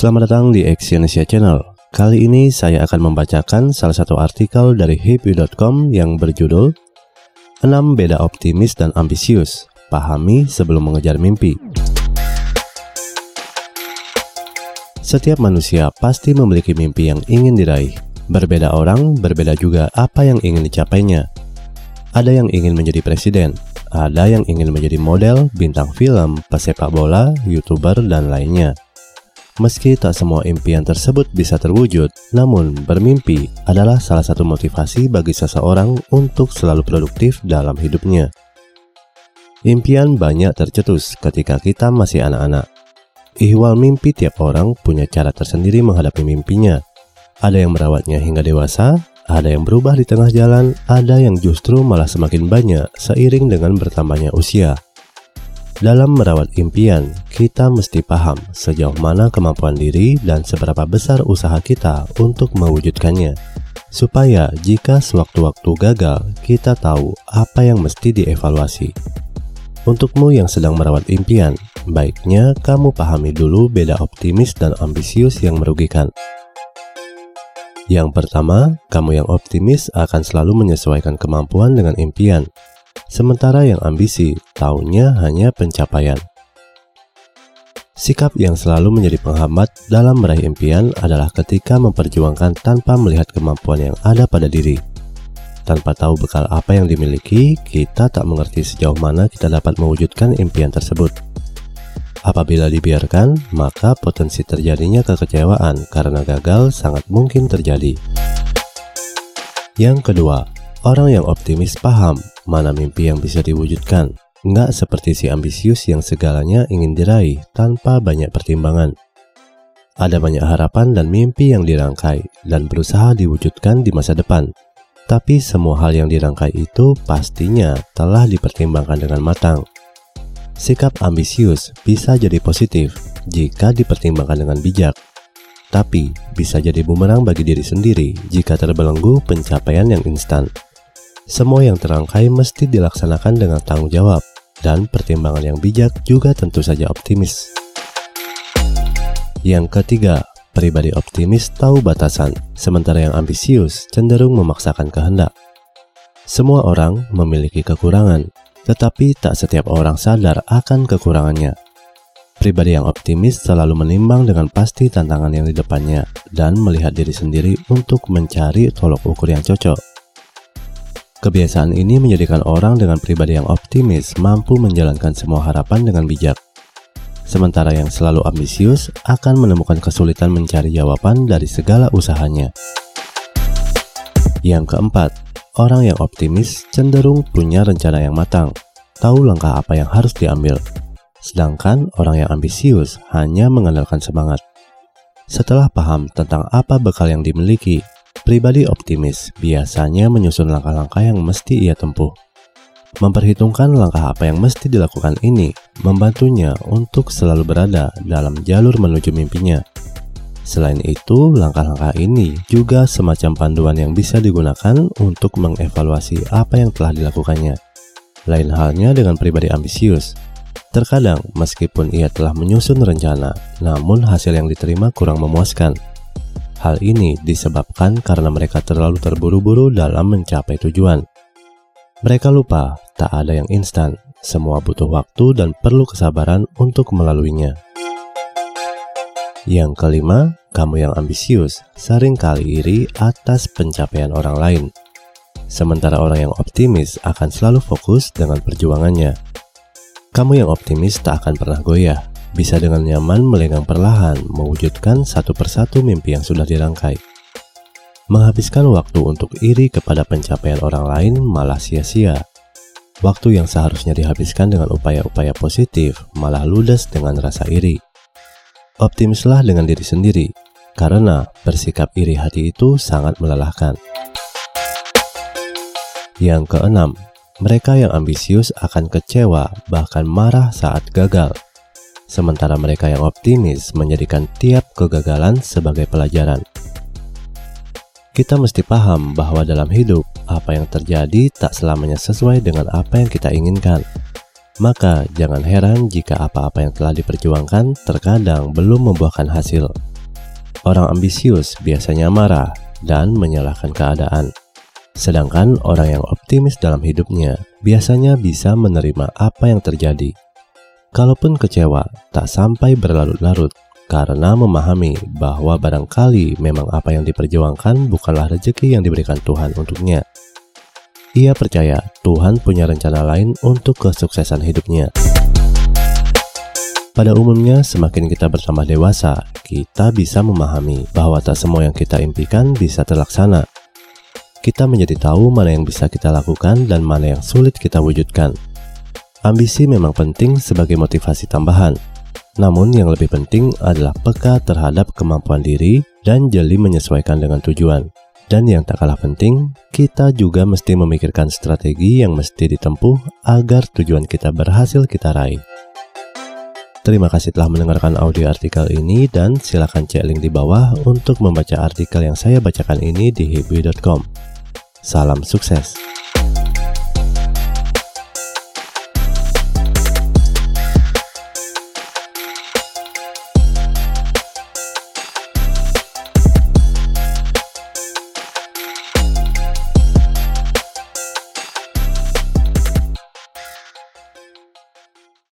Selamat datang di Exyonesia Channel. Kali ini saya akan membacakan salah satu artikel dari happy.com yang berjudul 6 beda optimis dan ambisius. Pahami sebelum mengejar mimpi. Setiap manusia pasti memiliki mimpi yang ingin diraih. Berbeda orang, berbeda juga apa yang ingin dicapainya. Ada yang ingin menjadi presiden, ada yang ingin menjadi model, bintang film, pesepak bola, youtuber, dan lainnya. Meski tak semua impian tersebut bisa terwujud, namun bermimpi adalah salah satu motivasi bagi seseorang untuk selalu produktif dalam hidupnya. Impian banyak tercetus ketika kita masih anak-anak. Ihwal mimpi tiap orang punya cara tersendiri menghadapi mimpinya. Ada yang merawatnya hingga dewasa, ada yang berubah di tengah jalan, ada yang justru malah semakin banyak seiring dengan bertambahnya usia. Dalam merawat impian, kita mesti paham sejauh mana kemampuan diri dan seberapa besar usaha kita untuk mewujudkannya. Supaya jika sewaktu-waktu gagal, kita tahu apa yang mesti dievaluasi. Untukmu yang sedang merawat impian, baiknya kamu pahami dulu beda optimis dan ambisius yang merugikan. Yang pertama, kamu yang optimis akan selalu menyesuaikan kemampuan dengan impian, sementara yang ambisi tahunya hanya pencapaian. Sikap yang selalu menjadi penghambat dalam meraih impian adalah ketika memperjuangkan tanpa melihat kemampuan yang ada pada diri. Tanpa tahu bekal apa yang dimiliki, kita tak mengerti sejauh mana kita dapat mewujudkan impian tersebut. Apabila dibiarkan, maka potensi terjadinya kekecewaan karena gagal sangat mungkin terjadi. Yang kedua, orang yang optimis paham mana mimpi yang bisa diwujudkan, nggak seperti si ambisius yang segalanya ingin diraih tanpa banyak pertimbangan. Ada banyak harapan dan mimpi yang dirangkai dan berusaha diwujudkan di masa depan. Tapi semua hal yang dirangkai itu pastinya telah dipertimbangkan dengan matang Sikap ambisius bisa jadi positif jika dipertimbangkan dengan bijak, tapi bisa jadi bumerang bagi diri sendiri jika terbelenggu pencapaian yang instan. Semua yang terangkai mesti dilaksanakan dengan tanggung jawab, dan pertimbangan yang bijak juga tentu saja optimis. Yang ketiga, pribadi optimis tahu batasan, sementara yang ambisius cenderung memaksakan kehendak. Semua orang memiliki kekurangan, tetapi tak setiap orang sadar akan kekurangannya. Pribadi yang optimis selalu menimbang dengan pasti tantangan yang di depannya dan melihat diri sendiri untuk mencari tolok ukur yang cocok. Kebiasaan ini menjadikan orang dengan pribadi yang optimis mampu menjalankan semua harapan dengan bijak. Sementara yang selalu ambisius akan menemukan kesulitan mencari jawaban dari segala usahanya. Yang keempat, Orang yang optimis cenderung punya rencana yang matang, tahu langkah apa yang harus diambil. Sedangkan orang yang ambisius hanya mengandalkan semangat. Setelah paham tentang apa bekal yang dimiliki, pribadi optimis biasanya menyusun langkah-langkah yang mesti ia tempuh. Memperhitungkan langkah apa yang mesti dilakukan ini membantunya untuk selalu berada dalam jalur menuju mimpinya. Selain itu, langkah-langkah ini juga semacam panduan yang bisa digunakan untuk mengevaluasi apa yang telah dilakukannya. Lain halnya dengan pribadi ambisius. Terkadang, meskipun ia telah menyusun rencana, namun hasil yang diterima kurang memuaskan. Hal ini disebabkan karena mereka terlalu terburu-buru dalam mencapai tujuan. Mereka lupa tak ada yang instan, semua butuh waktu dan perlu kesabaran untuk melaluinya. Yang kelima, kamu yang ambisius sering kali iri atas pencapaian orang lain. Sementara orang yang optimis akan selalu fokus dengan perjuangannya. Kamu yang optimis tak akan pernah goyah, bisa dengan nyaman melenggang perlahan mewujudkan satu persatu mimpi yang sudah dirangkai. Menghabiskan waktu untuk iri kepada pencapaian orang lain malah sia-sia. Waktu yang seharusnya dihabiskan dengan upaya-upaya positif malah ludes dengan rasa iri. Optimislah dengan diri sendiri, karena bersikap iri hati itu sangat melelahkan. Yang keenam, mereka yang ambisius akan kecewa bahkan marah saat gagal. Sementara mereka yang optimis menjadikan tiap kegagalan sebagai pelajaran. Kita mesti paham bahwa dalam hidup, apa yang terjadi tak selamanya sesuai dengan apa yang kita inginkan. Maka jangan heran jika apa-apa yang telah diperjuangkan terkadang belum membuahkan hasil. Orang ambisius biasanya marah dan menyalahkan keadaan. Sedangkan orang yang optimis dalam hidupnya biasanya bisa menerima apa yang terjadi. Kalaupun kecewa, tak sampai berlarut-larut karena memahami bahwa barangkali memang apa yang diperjuangkan bukanlah rezeki yang diberikan Tuhan untuknya. Ia percaya Tuhan punya rencana lain untuk kesuksesan hidupnya. Pada umumnya, semakin kita bertambah dewasa, kita bisa memahami bahwa tak semua yang kita impikan bisa terlaksana. Kita menjadi tahu mana yang bisa kita lakukan dan mana yang sulit kita wujudkan. Ambisi memang penting sebagai motivasi tambahan, namun yang lebih penting adalah peka terhadap kemampuan diri dan jeli menyesuaikan dengan tujuan. Dan yang tak kalah penting, kita juga mesti memikirkan strategi yang mesti ditempuh agar tujuan kita berhasil kita raih. Terima kasih telah mendengarkan audio artikel ini dan silakan cek link di bawah untuk membaca artikel yang saya bacakan ini di hibui.com. Salam sukses.